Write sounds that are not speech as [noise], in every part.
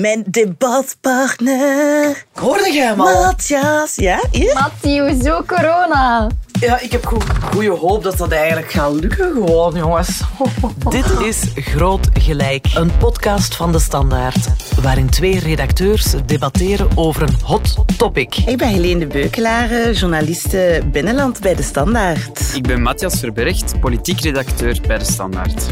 Mijn debatpartner. Hoorde jij hem al? Matthias. Ja, hier? Mattie, hoezo corona? Ja, ik heb goede hoop dat dat eigenlijk gaat lukken gewoon, jongens. [laughs] Dit is Groot Gelijk, een podcast van De Standaard, waarin twee redacteurs debatteren over een hot topic. Ik ben Helene de Beukelaar, journaliste Binnenland bij De Standaard. Ik ben Matthias Verbergt, politiek redacteur bij De Standaard.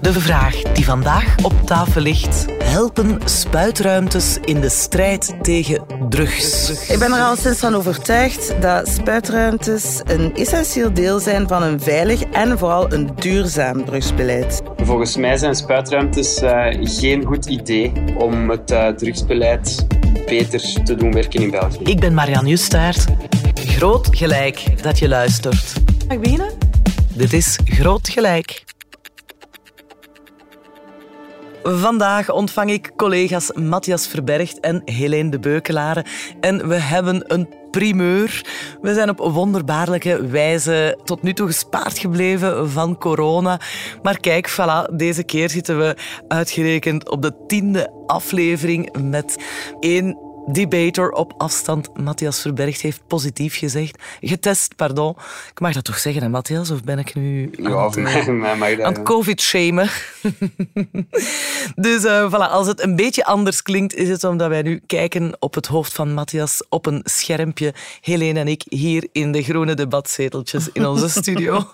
De vraag die vandaag op tafel ligt: helpen spuitruimtes in de strijd tegen drugs? Ik ben er al sinds van overtuigd dat spuitruimtes een essentieel deel zijn van een veilig en vooral een duurzaam drugsbeleid. Volgens mij zijn spuitruimtes uh, geen goed idee om het uh, drugsbeleid beter te doen werken in België. Ik ben Marianne Justaert. Groot gelijk dat je luistert. Mag ik beginnen? Dit is Groot Gelijk. Vandaag ontvang ik collega's Matthias Verbergt en Helene de Beukelare. En we hebben een primeur. We zijn op wonderbaarlijke wijze tot nu toe gespaard gebleven van corona. Maar kijk, voilà, deze keer zitten we uitgerekend op de tiende aflevering met één debater op afstand, Matthias Verbergt, heeft positief gezegd. Getest, pardon. Ik mag dat toch zeggen, hè, Matthias? Of ben ik nu Ja, aan het, mij mag dat, aan het covid-shamen? [laughs] dus uh, voilà, als het een beetje anders klinkt, is het omdat wij nu kijken op het hoofd van Matthias op een schermpje. Helene en ik hier in de groene debatzeteltjes in onze studio. [laughs]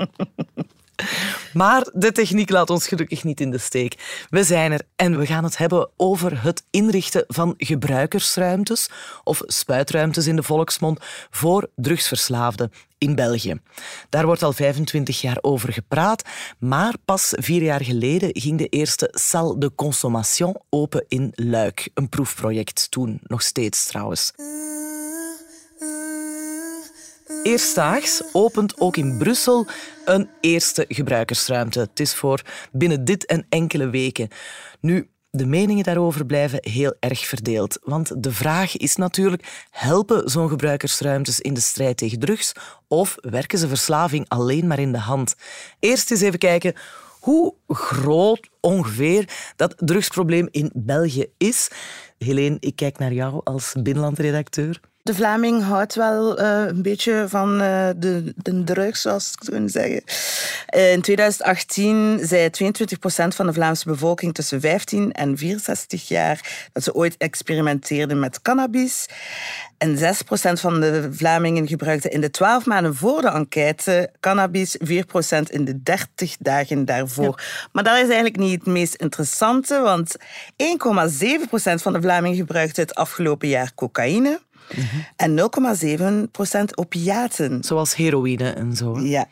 Maar de techniek laat ons gelukkig niet in de steek. We zijn er en we gaan het hebben over het inrichten van gebruikersruimtes, of spuitruimtes in de volksmond, voor drugsverslaafden in België. Daar wordt al 25 jaar over gepraat, maar pas vier jaar geleden ging de eerste Salle de Consommation open in Luik. Een proefproject toen, nog steeds trouwens. Eerstdaags opent ook in Brussel een eerste gebruikersruimte. Het is voor binnen dit en enkele weken. Nu, de meningen daarover blijven heel erg verdeeld. Want de vraag is natuurlijk: helpen zo'n gebruikersruimtes in de strijd tegen drugs of werken ze verslaving alleen maar in de hand? Eerst eens even kijken hoe groot ongeveer dat drugsprobleem in België is. Helene, ik kijk naar jou als binnenlandredacteur. De Vlaming houdt wel uh, een beetje van uh, de, de drugs, zoals ik zou zeggen. Uh, in 2018 zei 22% van de Vlaamse bevolking tussen 15 en 64 jaar dat ze ooit experimenteerden met cannabis. En 6% van de Vlamingen gebruikte in de 12 maanden voor de enquête cannabis, 4% in de 30 dagen daarvoor. Ja. Maar dat is eigenlijk niet het meest interessante, want 1,7% van de Vlamingen gebruikte het afgelopen jaar cocaïne. En 0,7% opiaten. Zoals heroïne en zo. Ja.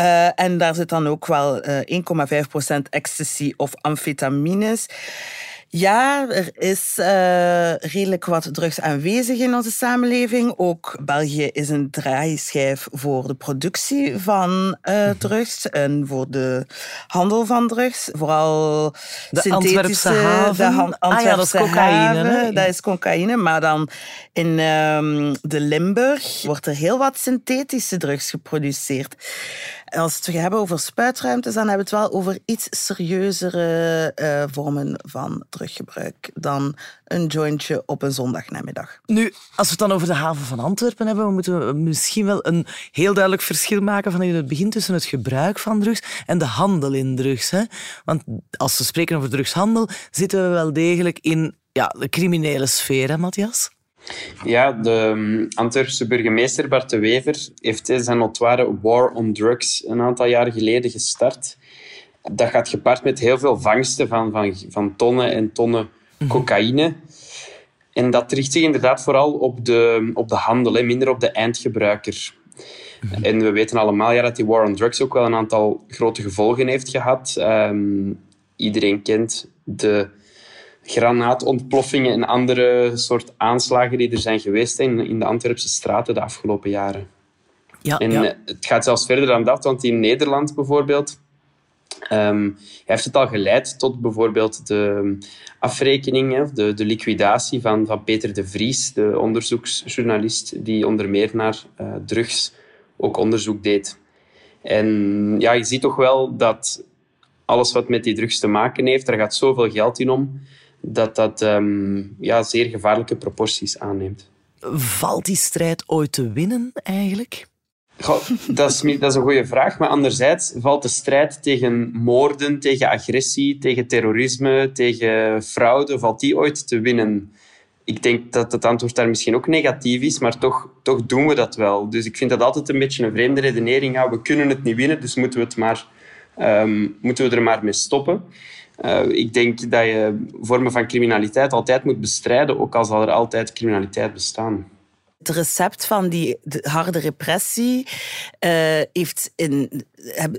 Uh, en daar zit dan ook wel uh, 1,5% ecstasy of amfetamines. Ja, er is uh, redelijk wat drugs aanwezig in onze samenleving. Ook België is een draaischijf voor de productie van uh, drugs en voor de handel van drugs. Vooral de Antwerpse haven. De han ah ja, dat is cocaïne. Haven, dat is cocaïne, maar dan in um, de Limburg wordt er heel wat synthetische drugs geproduceerd. Als we het hebben over spuitruimtes, dan hebben we het wel over iets serieuzere uh, vormen van druggebruik dan een jointje op een zondagnamiddag. Nu, als we het dan over de haven van Antwerpen hebben, moeten we misschien wel een heel duidelijk verschil maken van in het begin tussen het gebruik van drugs en de handel in drugs. Hè? Want als we spreken over drugshandel, zitten we wel degelijk in ja, de criminele sfeer, hè, Matthias? Ja, de Antwerpse burgemeester Bart de Wever heeft zijn notoire War on Drugs een aantal jaar geleden gestart. Dat gaat gepaard met heel veel vangsten van, van, van tonnen en tonnen cocaïne. En dat richt zich inderdaad vooral op de, op de handel, hè, minder op de eindgebruiker. En we weten allemaal ja, dat die war on drugs ook wel een aantal grote gevolgen heeft gehad. Um, iedereen kent de granaatontploffingen en andere soort aanslagen die er zijn geweest in, in de Antwerpse straten de afgelopen jaren. Ja, en ja. het gaat zelfs verder dan dat, want in Nederland bijvoorbeeld um, heeft het al geleid tot bijvoorbeeld de afrekening, de, de liquidatie van, van Peter de Vries, de onderzoeksjournalist die onder meer naar uh, drugs ook onderzoek deed. En ja, je ziet toch wel dat alles wat met die drugs te maken heeft, daar gaat zoveel geld in om, dat dat ehm, ja, zeer gevaarlijke proporties aanneemt. Valt die strijd ooit te winnen eigenlijk? Goh, dat, is, dat is een goede vraag. Maar anderzijds valt de strijd tegen moorden, tegen agressie, tegen terrorisme, tegen fraude, valt die ooit te winnen? Ik denk dat het antwoord daar misschien ook negatief is, maar toch, toch doen we dat wel. Dus ik vind dat altijd een beetje een vreemde redenering. Ja, we kunnen het niet winnen, dus moeten we, het maar, ehm, moeten we er maar mee stoppen. Uh, ik denk dat je vormen van criminaliteit altijd moet bestrijden, ook al zal er altijd criminaliteit bestaan. Het recept van die harde repressie uh, heeft in,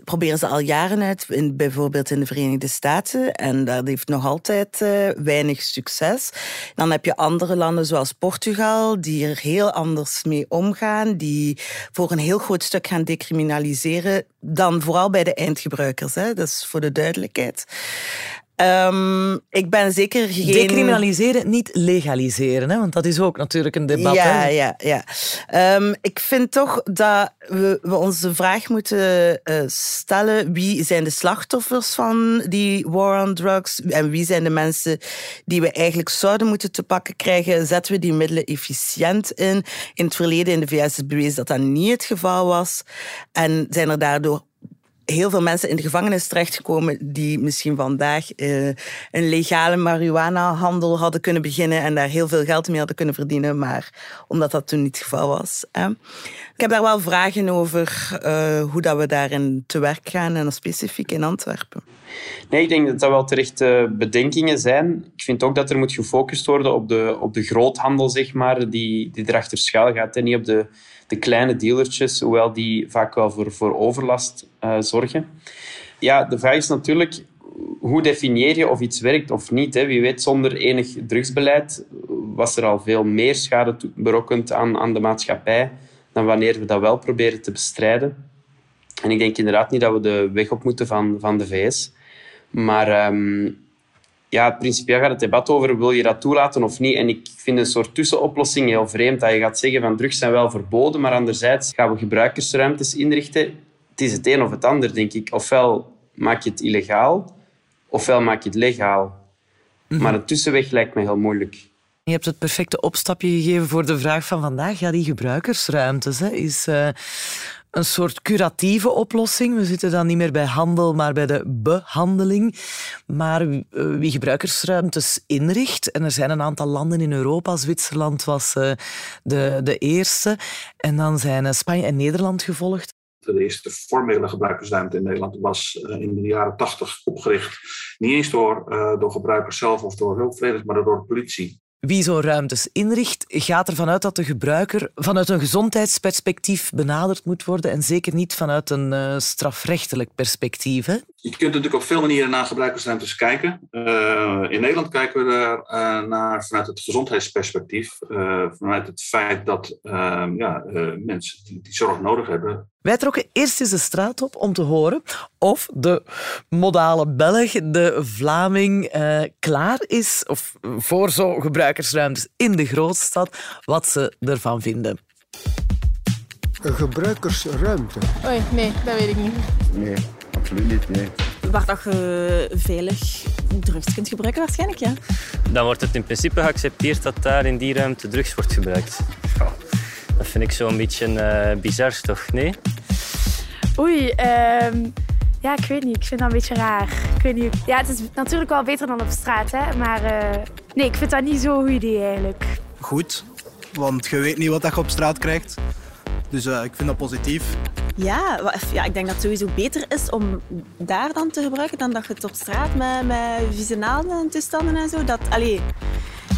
proberen ze al jaren uit, in, bijvoorbeeld in de Verenigde Staten. En dat heeft nog altijd uh, weinig succes. Dan heb je andere landen zoals Portugal, die er heel anders mee omgaan, die voor een heel groot stuk gaan decriminaliseren, dan vooral bij de eindgebruikers. Hè. Dat is voor de duidelijkheid. Um, ik ben zeker geen... Decriminaliseren, niet legaliseren, hè? want dat is ook natuurlijk een debat. Ja, hè? ja, ja. Um, ik vind toch dat we, we ons de vraag moeten uh, stellen wie zijn de slachtoffers van die war on drugs en wie zijn de mensen die we eigenlijk zouden moeten te pakken krijgen. Zetten we die middelen efficiënt in? In het verleden in de VS is bewezen dat dat niet het geval was. En zijn er daardoor heel veel mensen in de gevangenis terechtgekomen die misschien vandaag uh, een legale marihuana-handel hadden kunnen beginnen en daar heel veel geld mee hadden kunnen verdienen, maar omdat dat toen niet het geval was. Ik heb daar wel vragen over uh, hoe dat we daarin te werk gaan en specifiek in Antwerpen. Nee, ik denk dat dat wel terechte bedenkingen zijn. Ik vind ook dat er moet gefocust worden op de, op de groothandel, zeg maar, die, die erachter schuil gaat. En niet op de, de kleine dealertjes, hoewel die vaak wel voor, voor overlast uh, zorgen. Ja, de vraag is natuurlijk, hoe definieer je of iets werkt of niet? Hè? Wie weet, zonder enig drugsbeleid was er al veel meer schade berokkend aan, aan de maatschappij dan wanneer we dat wel proberen te bestrijden. En ik denk inderdaad niet dat we de weg op moeten van, van de VS. Maar um, ja, principieel gaat het debat over wil je dat toelaten of niet. En ik vind een soort tussenoplossing heel vreemd. Dat je gaat zeggen van drugs zijn wel verboden, maar anderzijds gaan we gebruikersruimtes inrichten. Het is het een of het ander, denk ik. Ofwel maak je het illegaal, ofwel maak je het legaal. Mhm. Maar een tussenweg lijkt me heel moeilijk. Je hebt het perfecte opstapje gegeven voor de vraag van vandaag. Ja, die gebruikersruimtes. Hè, is, uh, een soort curatieve oplossing. We zitten dan niet meer bij handel, maar bij de behandeling. Maar eh, wie gebruikersruimtes inricht, en er zijn een aantal landen in Europa, Zwitserland was eh, de, de eerste, en dan zijn eh, Spanje en Nederland gevolgd. De eerste formele gebruikersruimte in Nederland was in de jaren tachtig opgericht. Niet eens door, door gebruikers zelf of door hulpverleners, maar door de politie wie zo'n ruimtes inricht, gaat ervan uit dat de gebruiker vanuit een gezondheidsperspectief benaderd moet worden en zeker niet vanuit een uh, strafrechtelijk perspectief. Hè? Je kunt natuurlijk op veel manieren naar gebruikersruimtes kijken. Uh, in Nederland kijken we er uh, naar vanuit het gezondheidsperspectief. vanuit het feit dat ja, mensen die, die zorg nodig hebben, wij trokken eerst eens de straat op om te horen of de modale Belg, de Vlaming, uh, klaar is of voor zo'n gebruikersruimtes in de grootstad, wat ze ervan vinden. Een gebruikersruimte? Oei, nee, dat weet ik niet. Nee, absoluut niet. Nee. Waar dat je veilig drugs kunt gebruiken, waarschijnlijk, ja. Dan wordt het in principe geaccepteerd dat daar in die ruimte drugs wordt gebruikt. Dat vind ik zo'n beetje uh, bizar, toch? Nee? Oei, um, ja, ik weet niet. Ik vind dat een beetje raar. Ik weet niet. Ja, het is natuurlijk wel beter dan op straat, hè. Maar uh, nee, ik vind dat niet zo'n goed idee eigenlijk. Goed, want je weet niet wat je op straat krijgt. Dus uh, ik vind dat positief. Ja, ja, ik denk dat het sowieso beter is om daar dan te gebruiken dan dat je het op straat met, met vieze en toestanden en zo. Dat, allee,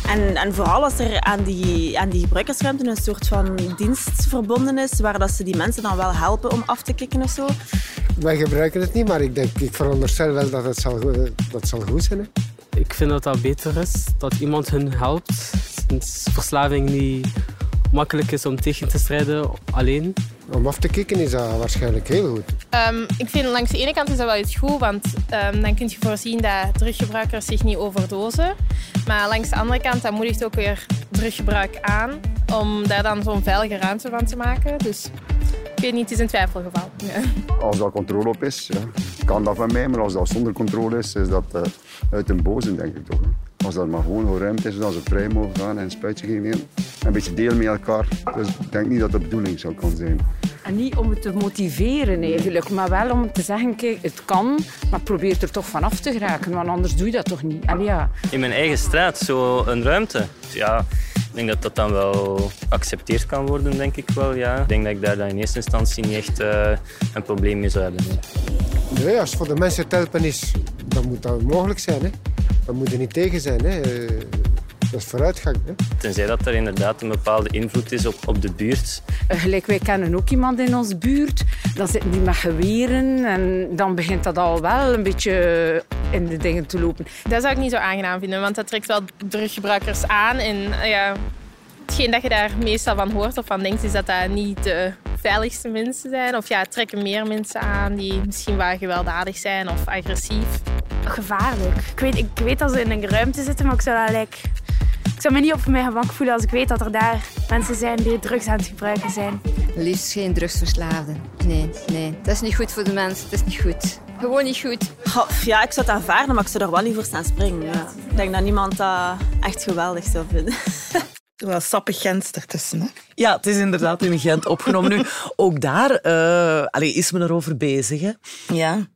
en, en vooral als er aan die, aan die gebruikersruimte een soort van dienst verbonden is, waar dat ze die mensen dan wel helpen om af te kicken of zo. Wij gebruiken het niet, maar ik, denk, ik veronderstel wel dat het zal, dat zal goed zijn. Hè? Ik vind dat dat beter is, dat iemand hun helpt. Sinds verslaving niet makkelijk is om tegen te strijden alleen. Om af te kicken is dat waarschijnlijk heel goed. Um, ik vind langs de ene kant is dat wel iets goed, want um, dan kun je voorzien dat druggebruikers zich niet overdosen. Maar langs de andere kant, dat moedigt ook weer druggebruik aan om daar dan zo'n veilige ruimte van te maken. Dus ik weet niet, het is een twijfelgeval. [laughs] Ja. Als dat controle op is, ja, kan dat van mij. Maar als dat zonder controle is, is dat uh, uit een boze, denk ik toch. Als dat maar gewoon een ruimte is, zodat ze vrij mogen gaan en een spuitje gaan nemen. Een beetje delen met elkaar. Dus ik denk niet dat dat de bedoeling zou kunnen zijn. En niet om het te motiveren eigenlijk, maar wel om te zeggen, kijk, het kan, maar probeer er toch vanaf te geraken, want anders doe je dat toch niet. Allee, ja. In mijn eigen straat, zo een ruimte. Ja, ik denk dat dat dan wel geaccepteerd kan worden, denk ik wel. Ja. Ik denk dat ik daar dan in eerste instantie niet echt uh, een probleem mee zou hebben. Nee. als het voor de mensen te helpen is, dan moet dat mogelijk zijn. Hè. We moeten niet tegen zijn. Hè. Dat is vooruitgang. Hè? Tenzij dat er inderdaad een bepaalde invloed is op, op de buurt. Uh, gelijk, wij kennen ook iemand in onze buurt. Dan zitten die met geweren en dan begint dat al wel een beetje in de dingen te lopen. Dat zou ik niet zo aangenaam vinden, want dat trekt wel druggebruikers aan. En uh, ja, hetgeen dat je daar meestal van hoort of van denkt, is dat dat niet de veiligste mensen zijn. Of ja, het trekken meer mensen aan die misschien wel gewelddadig zijn of agressief. Gevaarlijk. Ik weet, ik weet dat ze in een ruimte zitten, maar ik zou dat like, ik zou me niet op mijn gemak voelen als ik weet dat er daar mensen zijn die drugs aan het gebruiken zijn. Liefst geen drugsverslaafden. Nee, nee. Dat is niet goed voor de mensen. Dat is niet goed. Gewoon niet goed. ja, ik zou het aanvaarden, maar ik zou er wel niet voor staan springen. Ja. Ik denk dat niemand dat echt geweldig zou vinden. [laughs] Wel sappig Gent ertussen. Hè? Ja, het is inderdaad in Gent opgenomen. Nu, [laughs] ook daar uh, allee, is men erover bezig. Hè? Ja.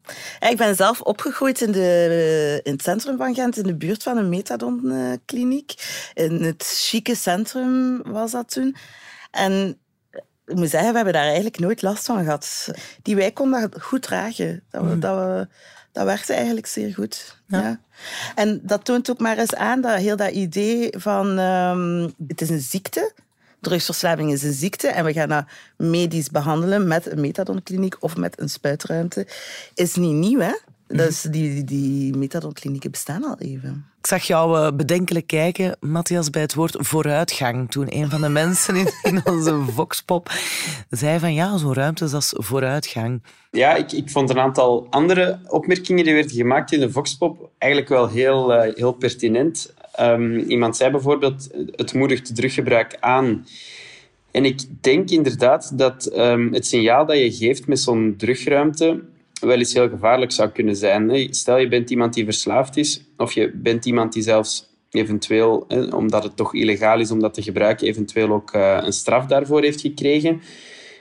Ik ben zelf opgegroeid in, de, in het centrum van Gent, in de buurt van een methadonkliniek. In het chique centrum was dat toen. En ik moet zeggen, we hebben daar eigenlijk nooit last van gehad. Die wijk kon dat goed dragen. Dat we, dat we dat werkte eigenlijk zeer goed. Ja. En dat toont ook maar eens aan dat heel dat idee van um, het is een ziekte. Drugsverslaving is een ziekte en we gaan dat medisch behandelen met een methadonkliniek of met een spuitruimte. Is niet nieuw, hè? Dus die, die methadonklinieken bestaan al even. Ik zag jou uh, bedenkelijk kijken, Matthias, bij het woord vooruitgang. Toen een van de mensen in, in onze voxpop zei van ja, zo'n ruimte dat is vooruitgang. Ja, ik, ik vond een aantal andere opmerkingen die werden gemaakt in de voxpop eigenlijk wel heel, uh, heel pertinent. Um, iemand zei bijvoorbeeld, het moedigt druggebruik aan. En ik denk inderdaad dat um, het signaal dat je geeft met zo'n drugruimte wel eens heel gevaarlijk zou kunnen zijn. Stel, je bent iemand die verslaafd is, of je bent iemand die zelfs eventueel, omdat het toch illegaal is om dat te gebruiken, eventueel ook eh, een straf daarvoor heeft gekregen.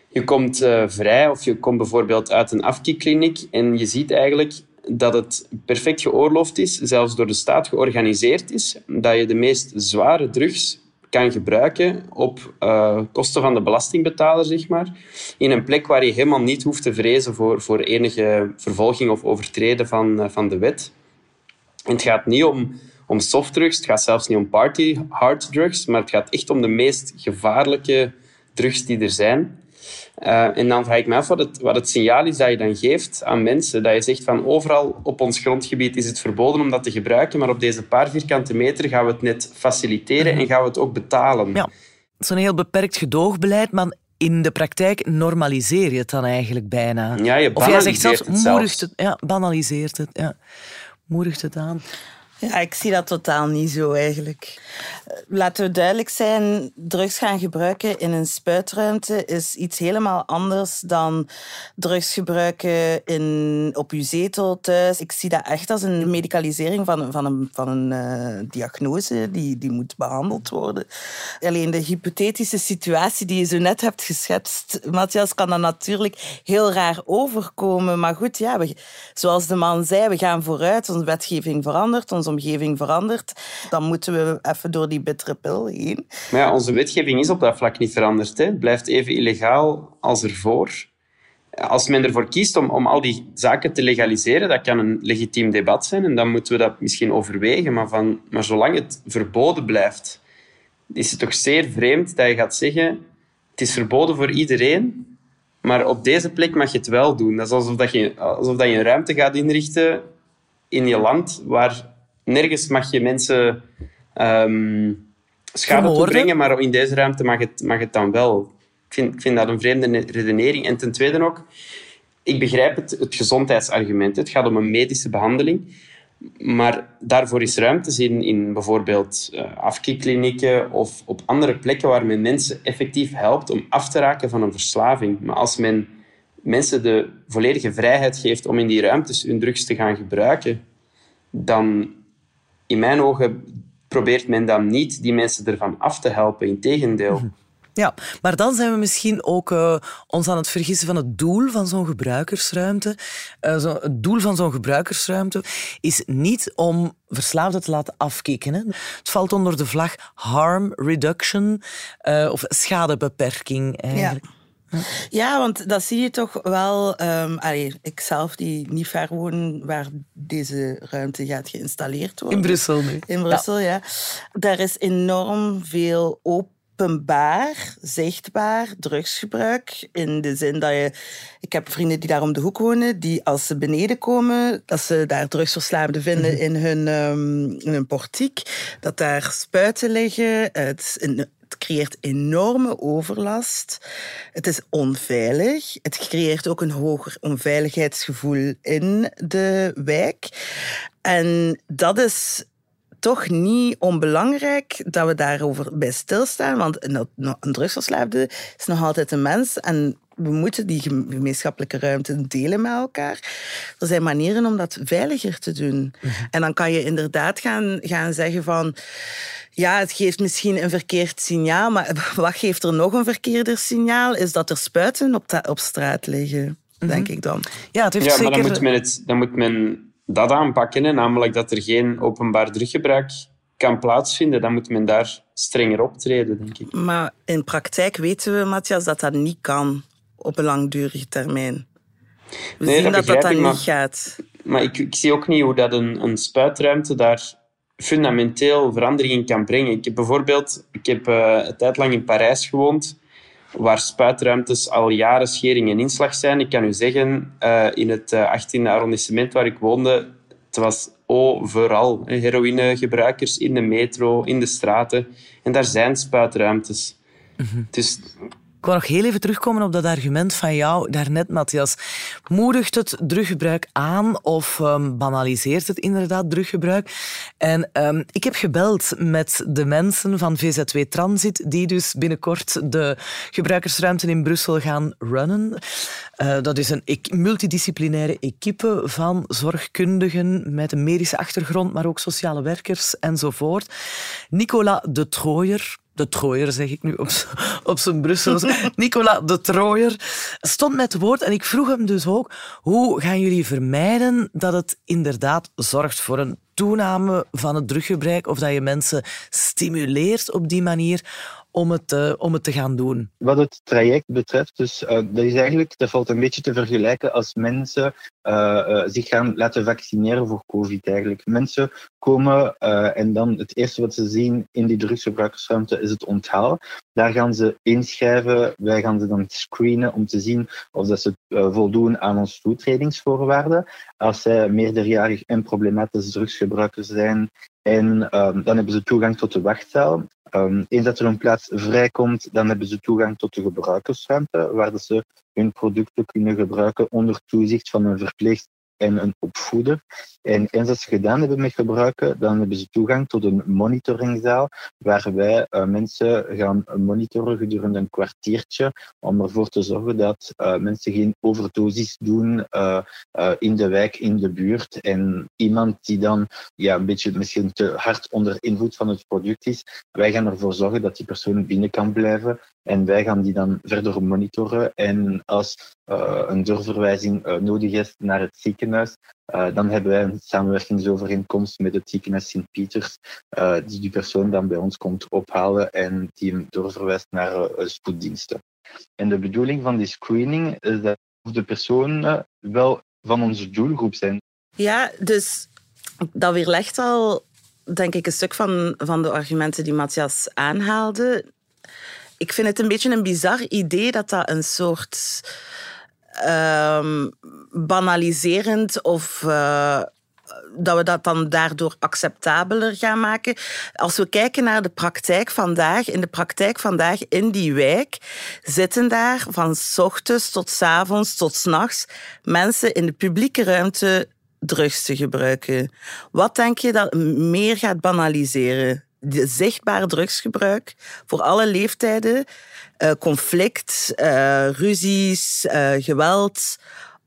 Je komt eh, vrij of je komt bijvoorbeeld uit een afkikkliniek en je ziet eigenlijk dat het perfect geoorloofd is, zelfs door de staat georganiseerd is, dat je de meest zware drugs kan gebruiken op uh, kosten van de belastingbetaler, zeg maar. In een plek waar je helemaal niet hoeft te vrezen voor, voor enige vervolging of overtreden van, uh, van de wet. En het gaat niet om, om softdrugs, het gaat zelfs niet om party harddrugs, maar het gaat echt om de meest gevaarlijke drugs die er zijn. Uh, en dan vraag ik me af wat het, wat het signaal is dat je dan geeft aan mensen. Dat je zegt van overal op ons grondgebied is het verboden om dat te gebruiken, maar op deze paar vierkante meter gaan we het net faciliteren en gaan we het ook betalen. Ja, zo'n heel beperkt gedoogbeleid, maar in de praktijk normaliseer je het dan eigenlijk bijna. Ja, je of jij zegt zelfs, het zelfs. het, ja, banaliseert het. Ja. Moedigt het aan. Ja, ik zie dat totaal niet zo eigenlijk. Laten we duidelijk zijn, drugs gaan gebruiken in een spuitruimte is iets helemaal anders dan drugs gebruiken in, op je zetel thuis. Ik zie dat echt als een medicalisering van, van een, van een uh, diagnose die, die moet behandeld worden. Alleen de hypothetische situatie die je zo net hebt geschetst, Matthias, kan dan natuurlijk heel raar overkomen. Maar goed, ja, we, zoals de man zei, we gaan vooruit, onze wetgeving verandert, omgeving verandert. Dan moeten we even door die bittere pil heen. Maar onze wetgeving is op dat vlak niet veranderd. Hè. Het blijft even illegaal als ervoor. Als men ervoor kiest om, om al die zaken te legaliseren, dat kan een legitiem debat zijn en dan moeten we dat misschien overwegen. Maar, van, maar zolang het verboden blijft, is het toch zeer vreemd dat je gaat zeggen het is verboden voor iedereen, maar op deze plek mag je het wel doen. Dat is alsof, dat je, alsof dat je een ruimte gaat inrichten in je land waar nergens mag je mensen um, schade toebrengen, maar in deze ruimte mag het, mag het dan wel. Ik vind, ik vind dat een vreemde redenering. En ten tweede ook, ik begrijp het, het gezondheidsargument. Het gaat om een medische behandeling. Maar daarvoor is ruimte in, in bijvoorbeeld uh, afkikklinieken of op andere plekken waar men mensen effectief helpt om af te raken van een verslaving. Maar als men mensen de volledige vrijheid geeft om in die ruimtes hun drugs te gaan gebruiken, dan in mijn ogen probeert men dan niet die mensen ervan af te helpen. Integendeel. Ja, maar dan zijn we misschien ook uh, ons aan het vergissen van het doel van zo'n gebruikersruimte. Uh, zo, het doel van zo'n gebruikersruimte is niet om verslaafden te laten afkicken. Hè. Het valt onder de vlag harm reduction uh, of schadebeperking eigenlijk. Ja. Ja, want dat zie je toch wel. Um, allee, ik zelf die niet ver woon waar deze ruimte gaat geïnstalleerd worden. In Brussel nu. In Brussel, ja. ja. Daar is enorm veel openbaar, zichtbaar drugsgebruik. In de zin dat je... Ik heb vrienden die daar om de hoek wonen, die als ze beneden komen, dat ze daar drugsverslaafden vinden mm -hmm. in, hun, um, in hun portiek. Dat daar spuiten liggen. Het, in, het creëert enorme overlast. Het is onveilig. Het creëert ook een hoger onveiligheidsgevoel in de wijk. En dat is toch niet onbelangrijk dat we daarover bij stilstaan. Want een drugsverslaafde is nog altijd een mens. En we moeten die gemeenschappelijke ruimte delen met elkaar. Er zijn manieren om dat veiliger te doen. Mm -hmm. En dan kan je inderdaad gaan, gaan zeggen van... Ja, het geeft misschien een verkeerd signaal, maar [laughs] wat geeft er nog een verkeerder signaal? Is dat er spuiten op, op straat liggen, mm -hmm. denk ik dan. Ja, het heeft ja zeker... maar dan moet, men het, dan moet men dat aanpakken, hè, namelijk dat er geen openbaar druggebruik kan plaatsvinden. Dan moet men daar strenger optreden, denk ik. Maar in praktijk weten we, Matthias, dat dat niet kan op een langdurige termijn. We nee, zien dat dat dat, ik, niet maar, gaat. Maar ik, ik, zie ook niet hoe dat een, een spuitruimte daar fundamenteel verandering in kan brengen. Ik heb bijvoorbeeld ik heb, uh, een tijd lang in Parijs gewoond, waar spuitruimtes al jaren schering en inslag zijn. Ik kan u zeggen, uh, in het uh, 18e arrondissement waar ik woonde, het was overal. Heroïnegebruikers in de metro, in de straten. En daar zijn spuitruimtes. Mm -hmm. Dus ik wil nog heel even terugkomen op dat argument van jou daarnet, Matthias. Moedigt het druggebruik aan of um, banaliseert het inderdaad druggebruik? En um, ik heb gebeld met de mensen van VZW Transit, die dus binnenkort de gebruikersruimte in Brussel gaan runnen. Uh, dat is een multidisciplinaire equipe van zorgkundigen met een medische achtergrond, maar ook sociale werkers enzovoort. Nicolas de Trooijer, de Trooier, zeg ik nu op, [laughs] op zijn Brussels. Nicolas de Trooier stond met woord en ik vroeg hem dus ook hoe gaan jullie vermijden dat het inderdaad zorgt voor een toename van het druggebruik of dat je mensen stimuleert op die manier om het, uh, om het te gaan doen? Wat het traject betreft, dus, uh, dat is eigenlijk, dat valt een beetje te vergelijken als mensen uh, zich gaan laten vaccineren voor COVID eigenlijk. Mensen komen en dan het eerste wat ze zien in die drugsgebruikersruimte is het onthaal. Daar gaan ze inschrijven, wij gaan ze dan screenen om te zien of dat ze voldoen aan onze toetredingsvoorwaarden. Als zij meerderjarig en problematisch drugsgebruiker zijn en um, dan hebben ze toegang tot de wachtzaal. Eens dat er een plaats vrijkomt, dan hebben ze toegang tot de gebruikersruimte, waar ze hun producten kunnen gebruiken onder toezicht van een verpleegster en een opvoeder. En eens dat ze gedaan hebben met gebruiken, dan hebben ze toegang tot een monitoringzaal, waar wij uh, mensen gaan monitoren gedurende een kwartiertje, om ervoor te zorgen dat uh, mensen geen overdosis doen uh, in de wijk, in de buurt. En iemand die dan ja, een beetje misschien te hard onder invloed van het product is, wij gaan ervoor zorgen dat die persoon binnen kan blijven. En wij gaan die dan verder monitoren. En als een doorverwijzing nodig is naar het ziekenhuis, uh, dan hebben wij een samenwerkingsovereenkomst met het ziekenhuis Sint-Pieters, die die persoon dan bij ons komt ophalen en die hem doorverwijst naar spoeddiensten. En de bedoeling van die screening is dat de personen wel van onze doelgroep zijn. Ja, dus dat weerlegt al, denk ik, een stuk van, van de argumenten die Matthias aanhaalde. Ik vind het een beetje een bizar idee dat dat een soort um, banaliserend of uh, dat we dat dan daardoor acceptabeler gaan maken. Als we kijken naar de praktijk vandaag, in de praktijk vandaag in die wijk, zitten daar van s ochtends tot avonds tot s nachts mensen in de publieke ruimte drugs te gebruiken. Wat denk je dat meer gaat banaliseren? De zichtbaar drugsgebruik voor alle leeftijden, uh, conflict, uh, ruzies, uh, geweld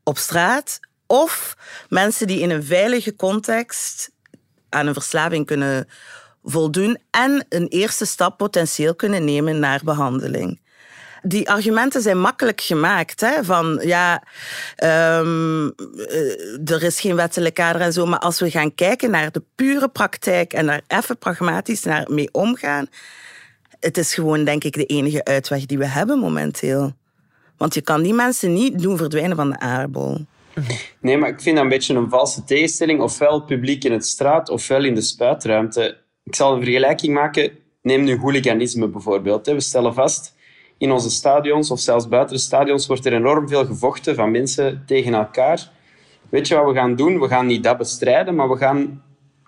op straat. Of mensen die in een veilige context aan een verslaving kunnen voldoen en een eerste stap potentieel kunnen nemen naar behandeling. Die argumenten zijn makkelijk gemaakt. Hè? Van ja, ehm, eh, er is geen wettelijk kader en zo. Maar als we gaan kijken naar de pure praktijk en daar even pragmatisch naar mee omgaan, het is gewoon, denk ik, de enige uitweg die we hebben momenteel. Want je kan die mensen niet doen verdwijnen van de aardbol. Nee, maar ik vind dat een beetje een valse tegenstelling. Ofwel publiek in het straat, ofwel in de spuitruimte. Ik zal een vergelijking maken. Neem nu hooliganisme bijvoorbeeld. We stellen vast, in onze stadions of zelfs buiten de stadions wordt er enorm veel gevochten van mensen tegen elkaar. Weet je wat we gaan doen? We gaan niet dat bestrijden, maar we gaan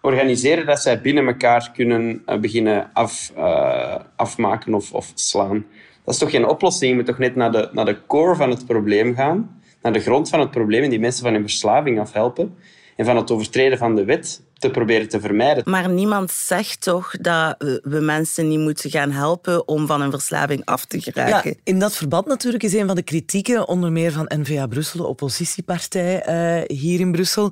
organiseren dat zij binnen elkaar kunnen eh, beginnen af, uh, afmaken of, of slaan. Dat is toch geen oplossing? Je moet toch net naar de, naar de core van het probleem gaan, naar de grond van het probleem en die mensen van hun verslaving afhelpen en van het overtreden van de wet te proberen te vermijden. Maar niemand zegt toch dat we mensen niet moeten gaan helpen om van een verslaving af te geraken? Ja, in dat verband natuurlijk is een van de kritieken, onder meer van NVA Brussel, de oppositiepartij uh, hier in Brussel,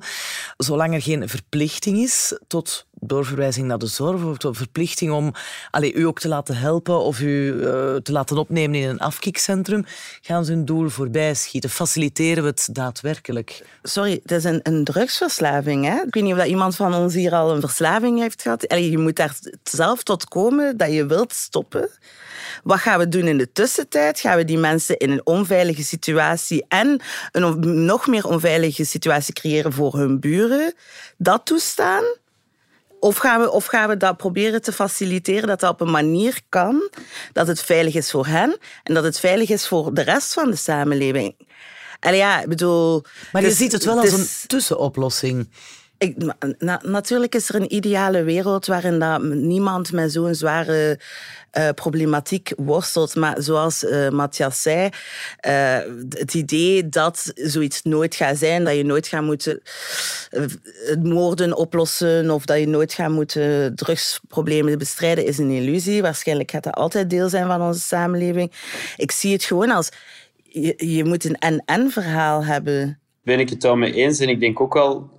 zolang er geen verplichting is tot doorverwijzing naar de zorg of de verplichting om allez, u ook te laten helpen of u uh, te laten opnemen in een afkikcentrum, gaan ze hun doel voorbij schieten. Faciliteren we het daadwerkelijk? Sorry, het is een, een drugsverslaving. Hè? Ik weet niet of dat iemand van ons hier al een verslaving heeft gehad. Allee, je moet daar zelf tot komen dat je wilt stoppen. Wat gaan we doen in de tussentijd? Gaan we die mensen in een onveilige situatie en een nog meer onveilige situatie creëren voor hun buren? Dat toestaan? Of gaan, we, of gaan we dat proberen te faciliteren dat dat op een manier kan dat het veilig is voor hen en dat het veilig is voor de rest van de samenleving? Allee, ja, ik bedoel... Maar je ziet het wel als een tussenoplossing. Natuurlijk is er een ideale wereld waarin dat niemand met zo'n zware uh, problematiek worstelt. Maar zoals uh, Matthias zei, uh, het idee dat zoiets nooit gaat zijn, dat je nooit gaat moeten moorden oplossen of dat je nooit gaat moeten drugsproblemen bestrijden, is een illusie. Waarschijnlijk gaat dat altijd deel zijn van onze samenleving. Ik zie het gewoon als je, je moet een en-en verhaal hebben. Ben ik het mee eens en ik denk ook wel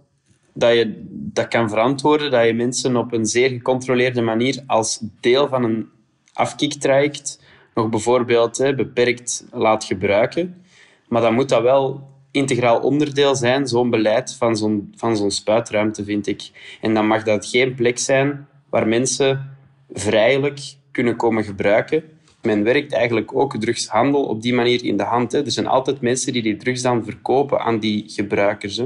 dat je dat kan verantwoorden, dat je mensen op een zeer gecontroleerde manier als deel van een afkiktraject nog bijvoorbeeld hè, beperkt laat gebruiken. Maar dan moet dat wel integraal onderdeel zijn, zo'n beleid van zo'n, van zo'n spuitruimte, vind ik. En dan mag dat geen plek zijn waar mensen vrijelijk kunnen komen gebruiken. Men werkt eigenlijk ook drugshandel op die manier in de hand. Hè. Er zijn altijd mensen die die drugs dan verkopen aan die gebruikers.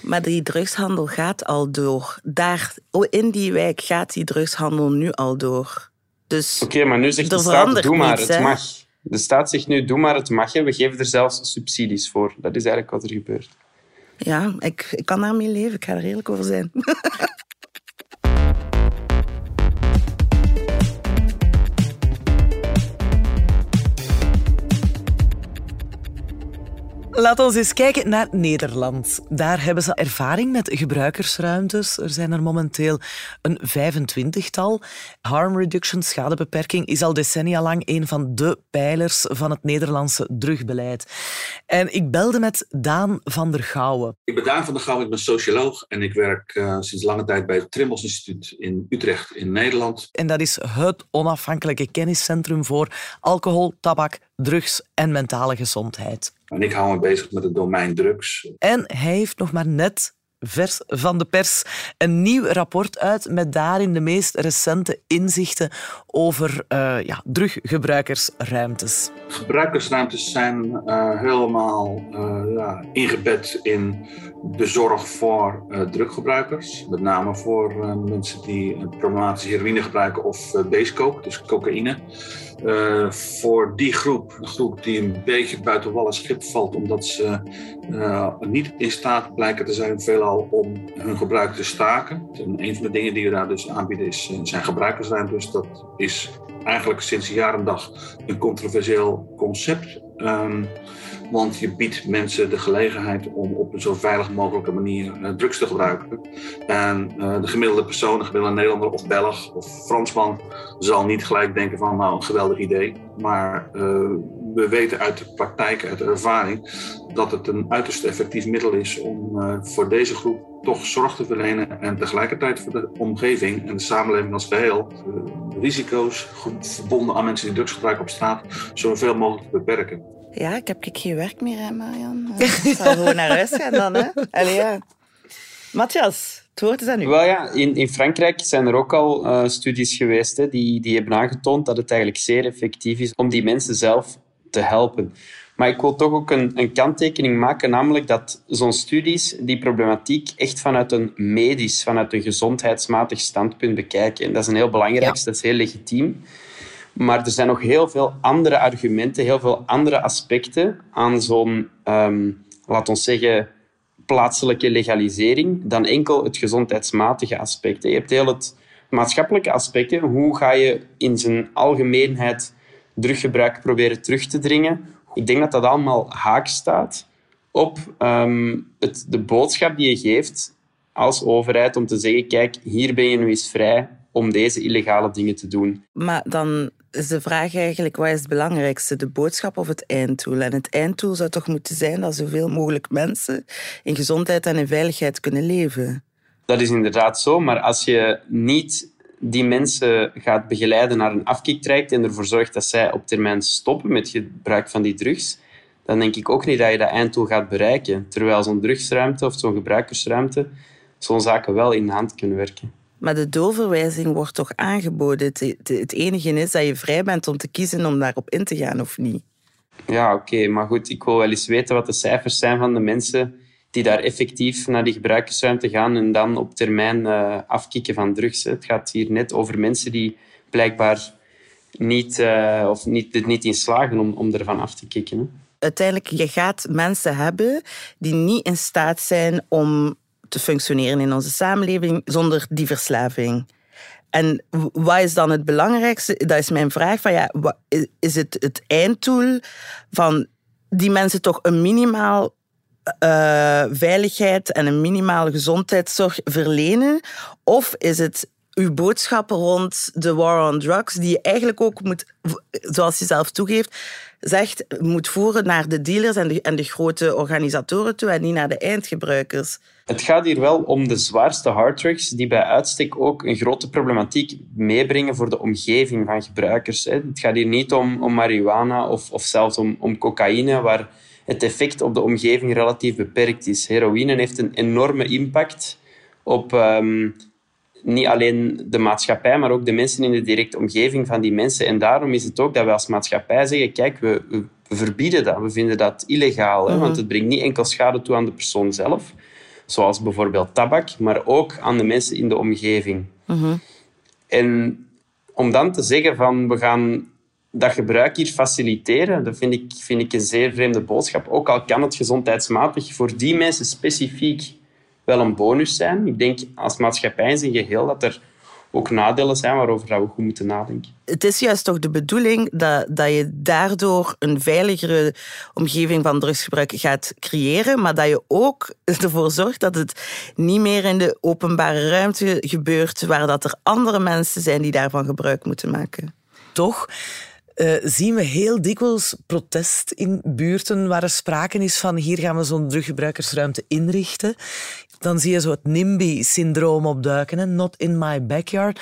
Maar die drugshandel gaat al door. Daar, in die wijk gaat die drugshandel nu al door. Dus Oké, maar nu zegt de staat, doe maar, het mag. De staat zegt nu, doe maar, het mag. We geven er zelfs subsidies voor. Dat is eigenlijk wat er gebeurt. Ja, ik, ik kan daarmee leven. Ik ga er eerlijk over zijn. [laughs] Laten we eens kijken naar Nederland. Daar hebben ze ervaring met gebruikersruimtes. Er zijn er momenteel een 25-tal. Harm reduction, schadebeperking, is al decennia lang een van de pijlers van het Nederlandse drugbeleid. En ik belde met Daan van der Gouwen. Ik ben Daan van der Gouwen, ik ben socioloog en ik werk uh, sinds lange tijd bij het Trimbos Instituut in Utrecht in Nederland. En dat is het onafhankelijke kenniscentrum voor alcohol, tabak, drugs en mentale gezondheid. En ik hou me bezig met het domein drugs. En hij heeft nog maar net vers van de pers een nieuw rapport uit met daarin de meest recente inzichten over uh, ja, druggebruikersruimtes. Gebruikersruimtes zijn uh, helemaal uh, ja, ingebed in de zorg voor druggebruikers. Met name voor mensen die problematische heroïne gebruiken of basecoke, dus cocaïne. Uh, voor die groep, een groep die een beetje buiten wal en schip valt, omdat ze uh, niet in staat blijken te zijn, veelal om hun gebruik te staken. En een van de dingen die we daar dus aanbieden is, zijn gebruikersruimtes. Dat is eigenlijk sinds jaren dag een controversieel concept. Um, want je biedt mensen de gelegenheid om op een zo veilig mogelijke manier uh, drugs te gebruiken. En uh, de gemiddelde persoon, de gemiddelde Nederlander of Belg of Fransman, zal niet gelijk denken van nou een geweldig idee. Maar uh, we weten uit de praktijk, uit de ervaring, dat het een uiterst effectief middel is om voor deze groep toch zorg te verlenen en tegelijkertijd voor de omgeving en de samenleving als geheel risico's verbonden aan mensen die drugs gebruiken op straat zoveel mogelijk te beperken. Ja, ik heb geen werk meer, hè, Marian. [laughs] Ik zal gewoon naar huis gaan dan, hè. Allee, ja. Matthias, het woord is aan u. Wel ja, in, in Frankrijk zijn er ook al uh, studies geweest hè, die, die hebben aangetoond dat het eigenlijk zeer effectief is om die mensen zelf te helpen. Maar ik wil toch ook een, een kanttekening maken, namelijk dat zo'n studies die problematiek echt vanuit een medisch, vanuit een gezondheidsmatig standpunt bekijken. En dat is een heel belangrijk, ja. dat is heel legitiem. Maar er zijn nog heel veel andere argumenten, heel veel andere aspecten aan zo'n, um, laat ons zeggen, plaatselijke legalisering dan enkel het gezondheidsmatige aspect. Je hebt heel het maatschappelijke aspect. Hoe ga je in zijn algemeenheid druggebruik proberen terug te dringen? Ik denk dat dat allemaal haak staat op um, het, de boodschap die je geeft als overheid om te zeggen, kijk, hier ben je nu eens vrij om deze illegale dingen te doen. Maar dan is de vraag eigenlijk, wat is het belangrijkste, de boodschap of het einddoel? En het einddoel zou toch moeten zijn dat zoveel mogelijk mensen in gezondheid en in veiligheid kunnen leven? Dat is inderdaad zo, maar als je niet die mensen gaat begeleiden naar een afkiktraject en ervoor zorgt dat zij op termijn stoppen met gebruik van die drugs, dan denk ik ook niet dat je dat einddoel gaat bereiken. Terwijl zo'n drugsruimte of zo'n gebruikersruimte zo'n zaken wel in de hand kunnen werken. Maar de doorverwijzing wordt toch aangeboden. Het, het enige is dat je vrij bent om te kiezen om daarop in te gaan of niet. Ja, oké. Maar goed, ik wil wel eens weten wat de cijfers zijn van de mensen die daar effectief naar die gebruikersruimte gaan en dan op termijn uh, afkicken van drugs. Het gaat hier net over mensen die blijkbaar niet, uh, of niet, niet in slagen om, om ervan af te kicken. Hè. Uiteindelijk, je gaat mensen hebben die niet in staat zijn om te functioneren in onze samenleving zonder die verslaving. En wat is dan het belangrijkste? Dat is mijn vraag. Van ja, is het het einddoel van die mensen toch een minimaal uh, veiligheid en een minimale gezondheidszorg verlenen? Of is het uw boodschappen rond de war on drugs, die je eigenlijk ook moet, zoals je zelf toegeeft, zegt, moet voeren naar de dealers en de, en de grote organisatoren toe en niet naar de eindgebruikers? Het gaat hier wel om de zwaarste harddrugs, die bij uitstek ook een grote problematiek meebrengen voor de omgeving van gebruikers. Het gaat hier niet om, om marihuana of, of zelfs om, om cocaïne, waar het effect op de omgeving relatief beperkt is. Heroïne heeft een enorme impact op um, niet alleen de maatschappij, maar ook de mensen in de directe omgeving van die mensen. En daarom is het ook dat we als maatschappij zeggen, kijk, we, we verbieden dat. We vinden dat illegaal, hè, want het brengt niet enkel schade toe aan de persoon zelf, zoals bijvoorbeeld tabak, maar ook aan de mensen in de omgeving. En om dan te zeggen van, we gaan dat gebruik hier faciliteren, dat vind ik, vind ik een zeer vreemde boodschap. Ook al kan het gezondheidsmatig voor die mensen specifiek wel een bonus zijn. Ik denk als maatschappij in zijn geheel dat er ook nadelen zijn waarover we goed moeten nadenken. Het is juist toch de bedoeling dat, dat je daardoor een veiligere omgeving van drugsgebruik gaat creëren, maar dat je ook ervoor zorgt dat het niet meer in de openbare ruimte gebeurt, waar dat er andere mensen zijn die daarvan gebruik moeten maken. Toch uh, zien we heel dikwijls protest in buurten waar er sprake is van hier gaan we zo'n druggebruikersruimte inrichten. Dan zie je zo het NIMBY-syndroom opduiken, hè? not in my backyard.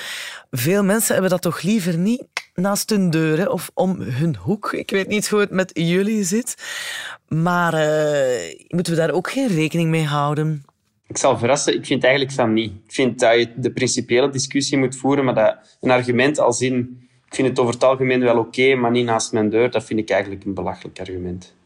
Veel mensen hebben dat toch liever niet naast hun deuren of om hun hoek. Ik weet niet hoe het met jullie zit. Maar uh, moeten we daar ook geen rekening mee houden? Ik zal verrassen, ik vind eigenlijk van niet. Ik vind dat je de principiële discussie moet voeren, maar dat een argument als in ik vind het over het algemeen wel oké, maar niet naast mijn deur. Dat vind ik eigenlijk een belachelijk argument.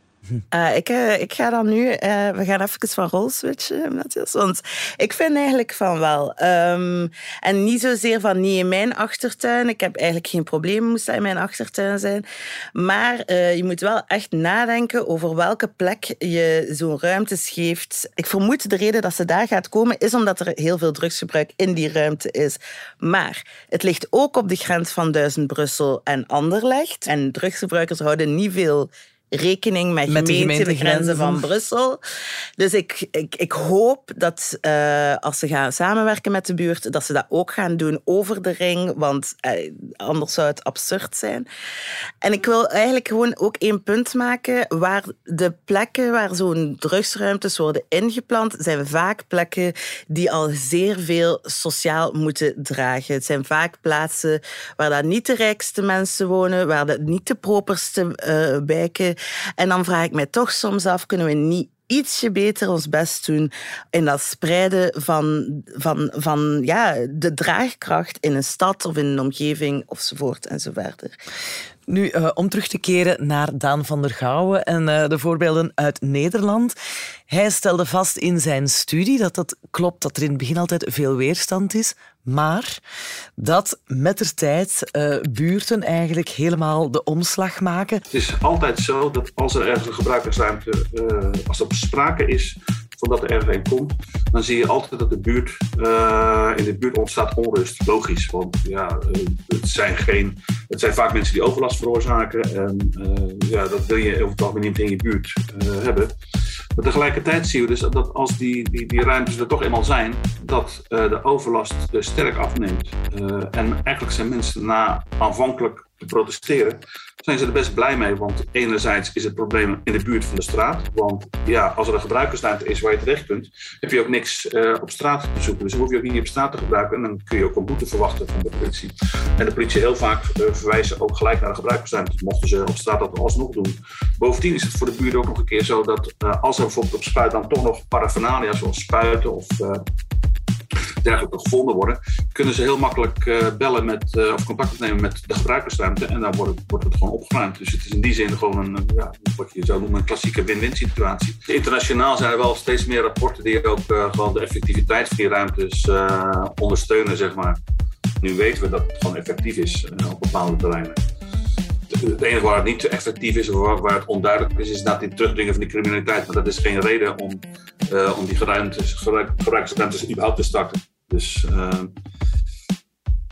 Uh, ik, uh, ik ga dan nu, uh, we gaan even van rol switchen, Matthias. Want ik vind eigenlijk van wel. Um, en niet zozeer van niet in mijn achtertuin. Ik heb eigenlijk geen probleem, moest dat in mijn achtertuin zijn. Maar je moet wel echt nadenken over welke plek je zo'n ruimte geeft. Ik vermoed de reden dat ze daar gaat komen, is omdat er heel veel drugsgebruik in die ruimte is. Maar het ligt ook op de grens van Duizend Brussel en Anderlecht. En drugsgebruikers houden niet veel rekening met, Met de gemeentegrenzen grenzen van Brussel. Dus ik, ik, ik hoop dat eh, als ze gaan samenwerken met de buurt, dat ze dat ook gaan doen over de ring, want eh, anders zou het absurd zijn. En ik wil eigenlijk gewoon ook één punt maken, waar de plekken waar zo'n drugsruimtes worden ingeplant, zijn vaak plekken die al zeer veel sociaal moeten dragen. Het zijn vaak plaatsen waar dat niet de rijkste mensen wonen, waar dat niet de properste eh, wijken. En dan vraag ik mij toch soms af, kunnen we niet ietsje beter ons best doen in dat spreiden van, van, van ja, de draagkracht in een stad of in een omgeving enzovoort en. Nu, eh, om terug te keren naar Daan van der Gouwen en eh, de voorbeelden uit Nederland. Hij stelde vast in zijn studie dat het klopt dat er in het begin altijd veel weerstand is, maar dat met de tijd eh, buurten eigenlijk helemaal de omslag maken. Het is altijd zo dat als er ergens een gebruikersruimte, eh, als er sprake is van dat er ergens een komt, dan zie je altijd dat de buurt, eh, in de buurt ontstaat onrust. Logisch, want ja, eh, het, zijn geen, het zijn vaak mensen die overlast veroorzaken. En eh, ja, dat wil je over het algemeen niet in je buurt hebben. Maar tegelijkertijd zien we dus dat als die, die, die ruimtes er toch eenmaal zijn, dat de overlast sterk afneemt. En eigenlijk zijn mensen na aanvankelijk te protesteren, zijn ze er best blij mee. Want enerzijds is het probleem in de buurt van de straat. Want ja, als er een gebruikersruimte is waar je terecht kunt, heb je ook niks eh, op straat te zoeken. Dus dan hoef je ook niet op straat te gebruiken. En dan kun je ook een boete verwachten van de politie. En de politie heel vaak eh, verwijzen ook gelijk naar de gebruikersruimte. Mochten ze op straat dat alsnog doen. Bovendien is het voor de buurt ook nog een keer zo dat eh, als er bijvoorbeeld op spuit dan toch nog paraphernalia zoals spuiten of dergelijke gevonden worden, kunnen ze heel makkelijk eh, bellen met, eh, of contact opnemen met de gebruikersruimte en dan wordt wordt het gewoon opgeruimd. Dus het is in die zin gewoon een, eh, ja, wat je zou noemen, een klassieke win-win situatie. Internationaal zijn er wel steeds meer rapporten die ook gewoon de effectiviteit van die ruimtes ondersteunen, zeg maar. Nu weten we dat het gewoon effectief is op bepaalde terreinen. Het enige waar het niet effectief is, of waar, het onduidelijk is, is dat het terugdringen van die criminaliteit. Maar dat is geen reden om, eh, om die gebruikersruimtes überhaupt te starten. Dus, eh,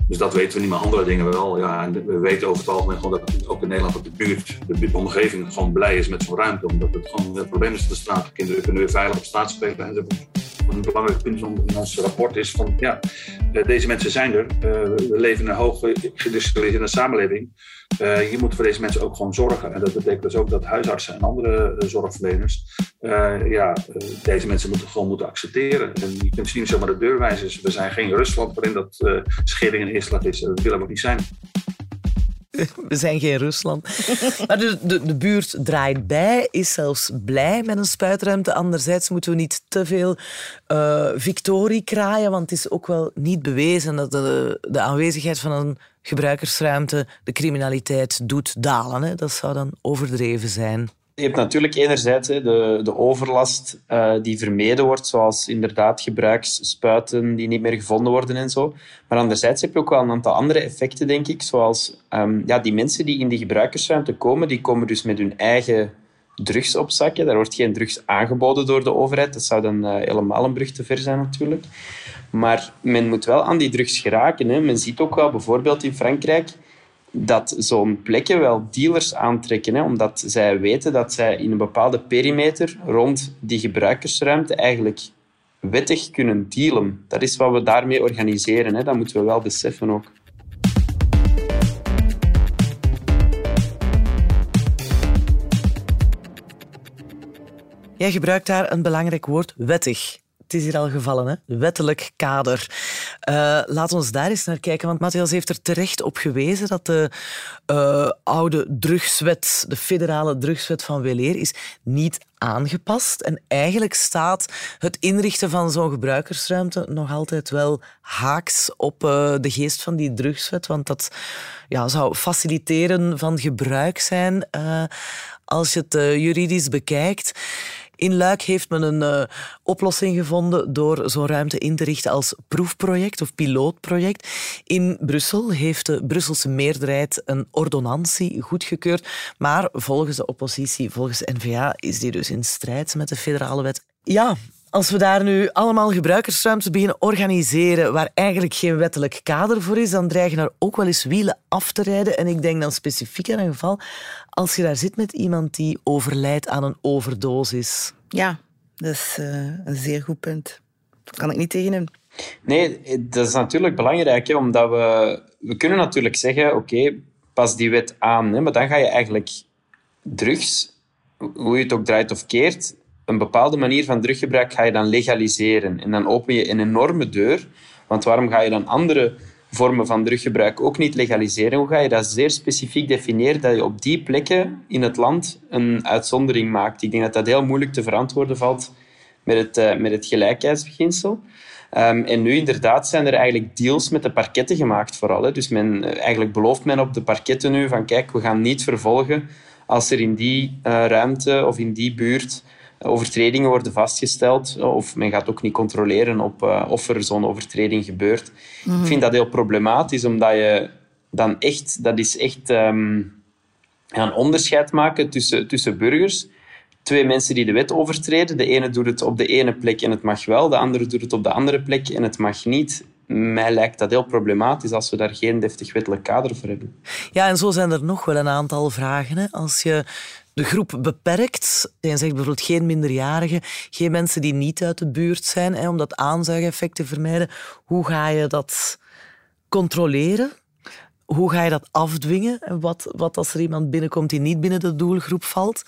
dus dat weten we niet, maar andere dingen wel. Ja, en we weten over het algemeen gewoon dat ook in Nederland dat de buurt, de, de omgeving gewoon blij is met zo'n ruimte. Omdat het gewoon het probleem is van de straat. Kinderen kunnen weer veilig op straat spelen enzovoort. Een belangrijk punt in ons rapport is van ja, eh, deze mensen zijn er. Eh, we leven in een hoog geïndustrialiseerde samenleving. Eh, je moet voor deze mensen ook gewoon zorgen. En dat betekent dus ook dat huisartsen en andere zorgverleners ja, deze mensen moeten gewoon moeten accepteren. En je kunt ze niet zomaar de deur wijzen. Dus we zijn geen Rusland waarin dat schering en inslag is. Dat willen we ook niet zijn. [laughs] We zijn geen Rusland. Maar de, de, buurt draait bij, is zelfs blij met een spuitruimte. Anderzijds moeten we niet te veel eh, victorie kraaien, want het is ook wel niet bewezen dat de, de aanwezigheid van een gebruikersruimte de criminaliteit doet dalen. Hè. Dat zou dan overdreven zijn. Je hebt natuurlijk enerzijds de, de overlast eh, die vermeden wordt, zoals inderdaad gebruiksspuiten die niet meer gevonden worden en zo. Maar anderzijds heb je ook wel een aantal andere effecten, denk ik, zoals ehm, ja, die mensen die in die gebruikersruimte komen, die komen dus met hun eigen drugs op zakken. Daar wordt geen drugs aangeboden door de overheid. Dat zou dan eh, helemaal een brug te ver zijn natuurlijk. Maar men moet wel aan die drugs geraken. Hè. Men ziet ook wel bijvoorbeeld in Frankrijk dat zo'n plekken wel dealers aantrekken, hè, omdat zij weten dat zij in een bepaalde perimeter rond die gebruikersruimte eigenlijk wettig kunnen dealen. Dat is wat we daarmee organiseren. Hè. Dat moeten we wel beseffen ook. Jij gebruikt daar een belangrijk woord, wettig. Het is hier al gevallen, hè? wettelijk kader. Uh, laat ons daar eens naar kijken, want Matthias heeft er terecht op gewezen dat de uh, oude drugswet, de federale drugswet van Weleer, is niet aangepast. En eigenlijk staat het inrichten van zo'n gebruikersruimte nog altijd wel haaks op uh, de geest van die drugswet, want dat ja, zou faciliteren van gebruik zijn als je het juridisch bekijkt. In Luik heeft men een uh, oplossing gevonden door zo'n ruimte in te richten als proefproject of pilootproject. In Brussel heeft de Brusselse meerderheid een ordonnantie goedgekeurd, maar volgens de oppositie, volgens N-VA, is die dus in strijd met de federale wet. Ja, Als we daar nu allemaal gebruikersruimtes beginnen organiseren waar eigenlijk geen wettelijk kader voor is, dan dreigen er ook wel eens wielen af te rijden. En ik denk dan specifiek aan een geval als je daar zit met iemand die overlijdt aan een overdosis. Ja, dat is uh, een zeer goed punt. Dat kan ik niet tegen hem. Nee, dat is natuurlijk belangrijk, hè, omdat we... We kunnen natuurlijk zeggen, oké, pas die wet aan. Hè, maar dan ga je eigenlijk drugs, hoe je het ook draait of keert, een bepaalde manier van druggebruik ga je dan legaliseren. En dan open je een enorme deur. Want waarom ga je dan andere vormen van druggebruik ook niet legaliseren? Hoe ga je dat zeer specifiek definiëren dat je op die plekken in het land een uitzondering maakt? Ik denk dat dat heel moeilijk te verantwoorden valt met het, uh, met het gelijkheidsbeginsel. Um, en nu inderdaad zijn er eigenlijk deals met de parketten gemaakt vooral. Hè. Dus men, eh, eigenlijk belooft men op de parketten nu van kijk, we gaan niet vervolgen als er in die uh, ruimte of in die buurt overtredingen worden vastgesteld. Of men gaat ook niet controleren op, uh, of er zo'n overtreding gebeurt. Ik vind dat heel problematisch, omdat je dan echt... Dat is echt een onderscheid maken tussen, tussen burgers twee mensen die de wet overtreden. De ene doet het op de ene plek en het mag wel, de andere doet het op de andere plek en het mag niet. Mij lijkt dat heel problematisch als we daar geen deftig wettelijk kader voor hebben. Ja, en zo zijn er nog wel een aantal vragen. Hè. Als je de groep beperkt. Je zegt bijvoorbeeld geen minderjarigen, geen mensen die niet uit de buurt zijn, hè, om dat aanzuigeffect te vermijden. Hoe ga je dat controleren? Hoe ga je dat afdwingen? En wat, wat als er iemand binnenkomt die niet binnen de doelgroep valt?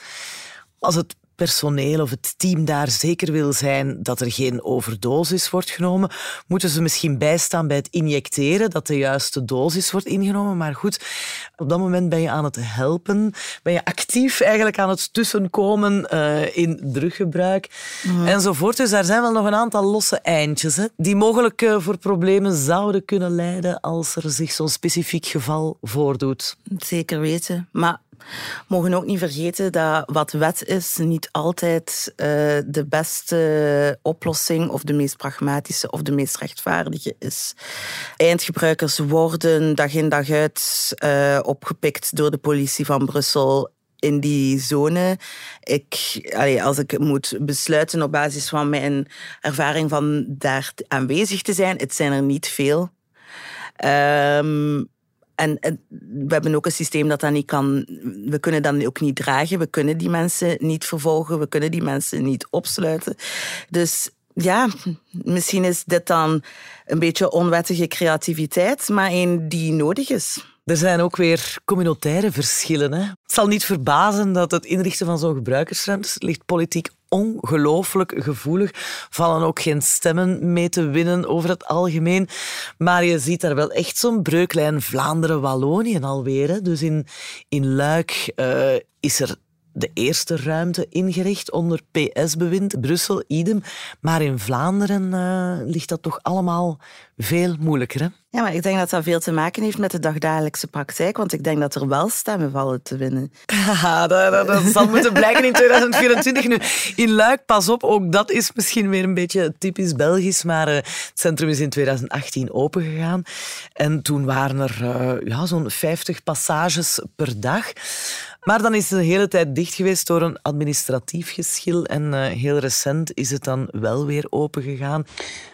Als het personeel of het team daar zeker wil zijn dat er geen overdosis wordt genomen, moeten ze misschien bijstaan bij het injecteren, dat de juiste dosis wordt ingenomen. Maar goed, op dat moment ben je aan het helpen, ben je actief eigenlijk aan het tussenkomen uh, in druggebruik mm. enzovoort. Dus daar zijn wel nog een aantal losse eindjes hè, die mogelijk uh, voor problemen zouden kunnen leiden als er zich zo'n specifiek geval voordoet. Zeker weten. Maar mogen ook niet vergeten dat wat wet is niet altijd uh, de beste oplossing of de meest pragmatische of de meest rechtvaardige is. Eindgebruikers worden dag in dag uit uh, opgepikt door de politie van Brussel in die zone. Ik, als ik moet besluiten op basis van mijn ervaring van daar aanwezig te zijn, het zijn er niet veel. Um, en, we hebben ook een systeem dat dat niet kan. We kunnen dat ook niet dragen. We kunnen die mensen niet vervolgen. We kunnen die mensen niet opsluiten. Dus ja, misschien is dit dan een beetje onwettige creativiteit, maar een die nodig is. Er zijn ook weer communautaire verschillen. Hè? Het zal niet verbazen dat het inrichten van zo'n gebruikersruimtes ligt politiek ongelooflijk gevoelig. Vallen ook geen stemmen mee te winnen over het algemeen. Maar je ziet daar wel echt zo'n breuklijn Vlaanderen-Wallonië alweer. Hè? Dus in, in Luik uh, is er de eerste ruimte ingericht onder PS-bewind, Brussel, idem. Maar in Vlaanderen uh, ligt dat toch allemaal veel moeilijker. Hè? Ja, maar ik denk dat dat veel te maken heeft met de dagdagelijkse praktijk, want ik denk dat er wel stemmen vallen te winnen. [laughs] dat, dat, dat zal moeten blijken in 2024 nu. In Luik, pas op, ook dat is misschien weer een beetje typisch Belgisch, maar uh, het centrum is in 2018 opengegaan. En toen waren er uh, ja, zo'n 50 passages per dag. Maar dan is het de hele tijd dicht geweest door een administratief geschil. En uh, heel recent is het dan wel weer open gegaan.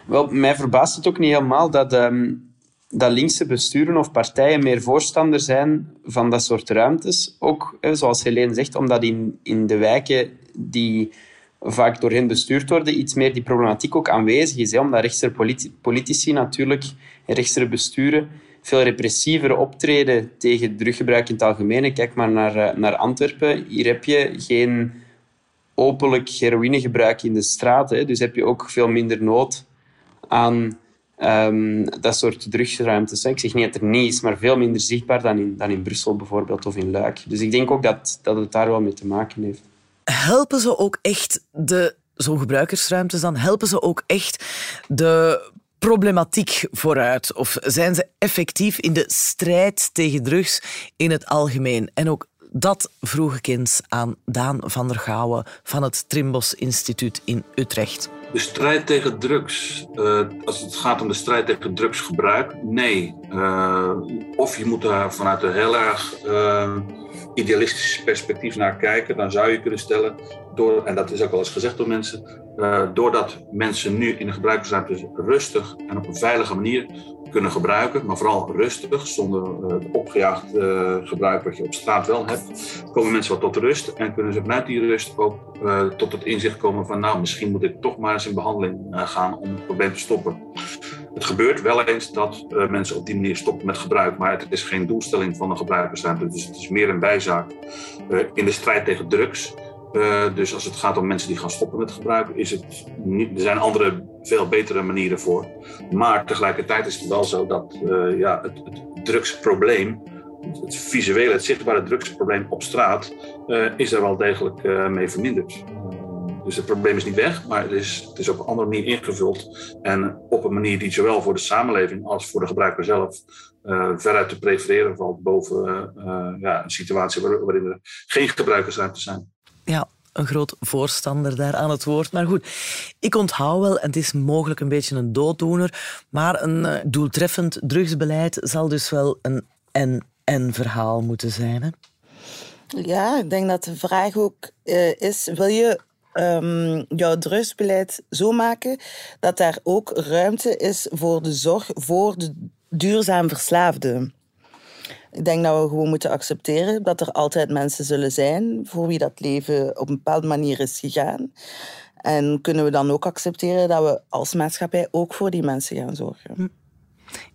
Wel, mij verbaast het ook niet helemaal dat, um, dat linkse besturen of partijen meer voorstander zijn van dat soort ruimtes. Ook, zoals Helene zegt, omdat in, in de wijken die vaak door hen bestuurd worden, iets meer die problematiek ook aanwezig is. Omdat rechtse politici natuurlijk, en rechtse besturen veel repressiever optreden tegen druggebruik in het algemeen. Kijk maar naar, eh, naar Antwerpen. Hier heb je geen openlijk heroïnegebruik in de straat. Hè. Dus heb je ook veel minder nood aan um, dat soort drugsruimtes. Ik zeg niet dat er niet is, maar veel minder zichtbaar dan in, dan in Brussel bijvoorbeeld of in Luik. Dus ik denk ook dat, dat het daar wel mee te maken heeft. Helpen ze ook echt de zo'n gebruikersruimtes dan helpen ze ook echt de problematiek vooruit? Of zijn ze effectief in de strijd tegen drugs in het algemeen? En ook dat vroeg ik eens aan Daan van der Gouwen van het Trimbos Instituut in Utrecht. De strijd tegen drugs, uh, als het gaat om de strijd tegen drugsgebruik, nee. Uh, of je moet daar vanuit een heel erg uh, idealistisch perspectief naar kijken. Dan zou je kunnen stellen, door, en dat is ook wel eens gezegd door mensen, doordat mensen nu in de gebruikersruimte rustig en op een veilige manier kunnen gebruiken, maar vooral rustig, zonder het opgejaagd gebruik wat je op straat wel hebt, komen mensen wat tot rust en kunnen ze vanuit die rust ook tot het inzicht komen van nou, misschien moet ik toch maar eens in behandeling gaan om het probleem te stoppen. Het gebeurt wel eens dat mensen op die manier stoppen met gebruik, maar het is geen doelstelling van een gebruikersruimte. Dus het is meer een bijzaak in de strijd tegen drugs. Dus als het gaat om mensen die gaan stoppen met gebruiken, is het niet, er zijn andere, veel betere manieren voor. Maar tegelijkertijd is het wel zo dat ja, het, het, drugsprobleem, het visuele, het zichtbare drugsprobleem op straat, is er wel degelijk mee verminderd. Dus het probleem is niet weg, maar het is, het is op een andere manier ingevuld. En op een manier die zowel voor de samenleving als voor de gebruiker zelf veruit te prefereren valt boven ja, een situatie waarin er geen gebruikersruimte zijn. Ja, een groot voorstander daar aan het woord. Maar goed, ik onthoud wel, het is mogelijk een beetje een dooddoener, maar een uh, doeltreffend drugsbeleid zal dus wel een en-en verhaal moeten zijn. Hè? Ja, ik denk dat de vraag ook uh, is: wil je um, jouw drugsbeleid zo maken dat daar ook ruimte is voor de zorg voor de duurzaam verslaafden. Ik denk dat we gewoon moeten accepteren dat er altijd mensen zullen zijn voor wie dat leven op een bepaalde manier is gegaan. En kunnen we dan ook accepteren dat we als maatschappij ook voor die mensen gaan zorgen.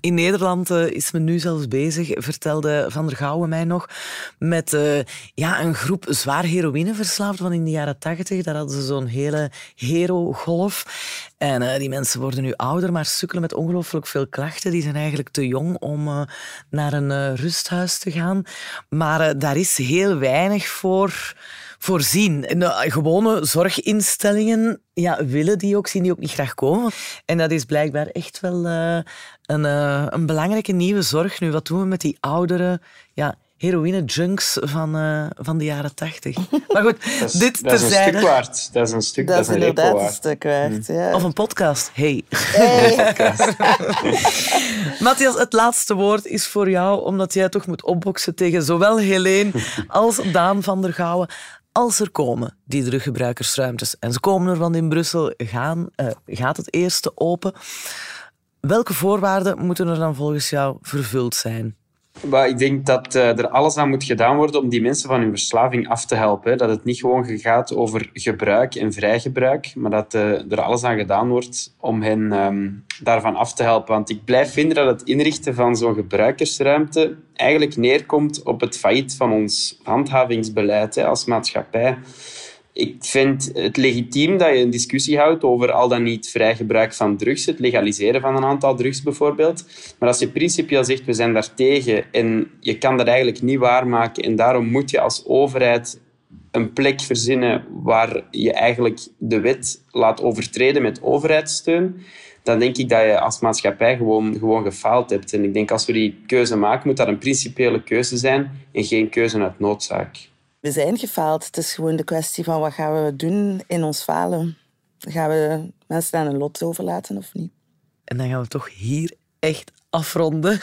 In Nederland uh, is men nu zelfs bezig, vertelde Van der Gouwen mij nog, met uh, ja, een groep zwaar heroïneverslaafden van in de jaren tachtig. Daar hadden ze zo'n hele hero-golf. En uh, die mensen worden nu ouder, maar sukkelen met ongelooflijk veel klachten. Die zijn eigenlijk te jong om naar een rusthuis te gaan. Maar daar is heel weinig voor voorzien. En, uh, gewone zorginstellingen ja, willen die ook, zien die ook niet graag komen. En dat is blijkbaar echt wel uh, een, uh, een belangrijke nieuwe zorg. Nu, wat doen we met die oudere ja, heroïne-junks van, uh, van de jaren tachtig? [laughs] Maar goed, dat is, dit dat is een stuk waard. Dat is een stuk, dat, dat is inderdaad een, een stuk waard. Hmm. Ja. Of een podcast. Hey. hey. [laughs] [laughs] Matthias, het laatste woord is voor jou, omdat jij toch moet opboksen tegen zowel Helene als Daan van der Gouwen als er komen die druggebruikersruimtes, en ze komen er, want in Brussel gaan, uh, gaat het eerste open, welke voorwaarden moeten er dan volgens jou vervuld zijn? Maar ik denk dat uh, er alles aan moet gedaan worden om die mensen van hun verslaving af te helpen. Dat het niet gewoon gaat over gebruik en vrijgebruik, maar dat uh, er alles aan gedaan wordt om hen um, daarvan af te helpen. Want ik blijf vinden dat het inrichten van zo'n gebruikersruimte eigenlijk neerkomt op het failliet van ons handhavingsbeleid als maatschappij. Ik vind het legitiem dat je een discussie houdt over al dan niet vrij gebruik van drugs, het legaliseren van een aantal drugs bijvoorbeeld. Maar als je principieel zegt, we zijn daar tegen en je kan dat eigenlijk niet waarmaken en daarom moet je als overheid een plek verzinnen waar je eigenlijk de wet laat overtreden met overheidssteun, dan denk ik dat je als maatschappij gewoon, gewoon gefaald hebt. En ik denk als we die keuze maken, moet dat een principiële keuze zijn en geen keuze uit noodzaak. We zijn gefaald. Het is gewoon de kwestie van wat gaan we doen in ons falen. Gaan we mensen aan een lot overlaten of niet? En dan gaan we toch hier echt afronden.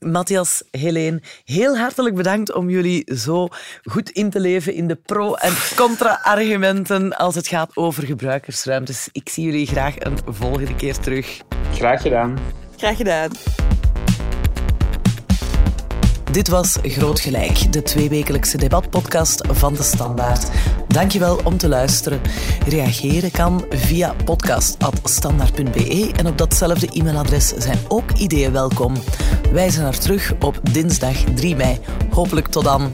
Matthias, Helene, heel hartelijk bedankt om jullie zo goed in te leven in de pro- en contra-argumenten als het gaat over gebruikersruimtes. Ik zie jullie graag een volgende keer terug. Graag gedaan. Graag gedaan. Dit was Groot Gelijk, de tweewekelijkse debatpodcast van De Standaard. Dankjewel om te luisteren. Reageren kan via podcast.standaard.be en op datzelfde e-mailadres zijn ook ideeën welkom. Wij zijn er terug op dinsdag 3 mei. Hopelijk tot dan.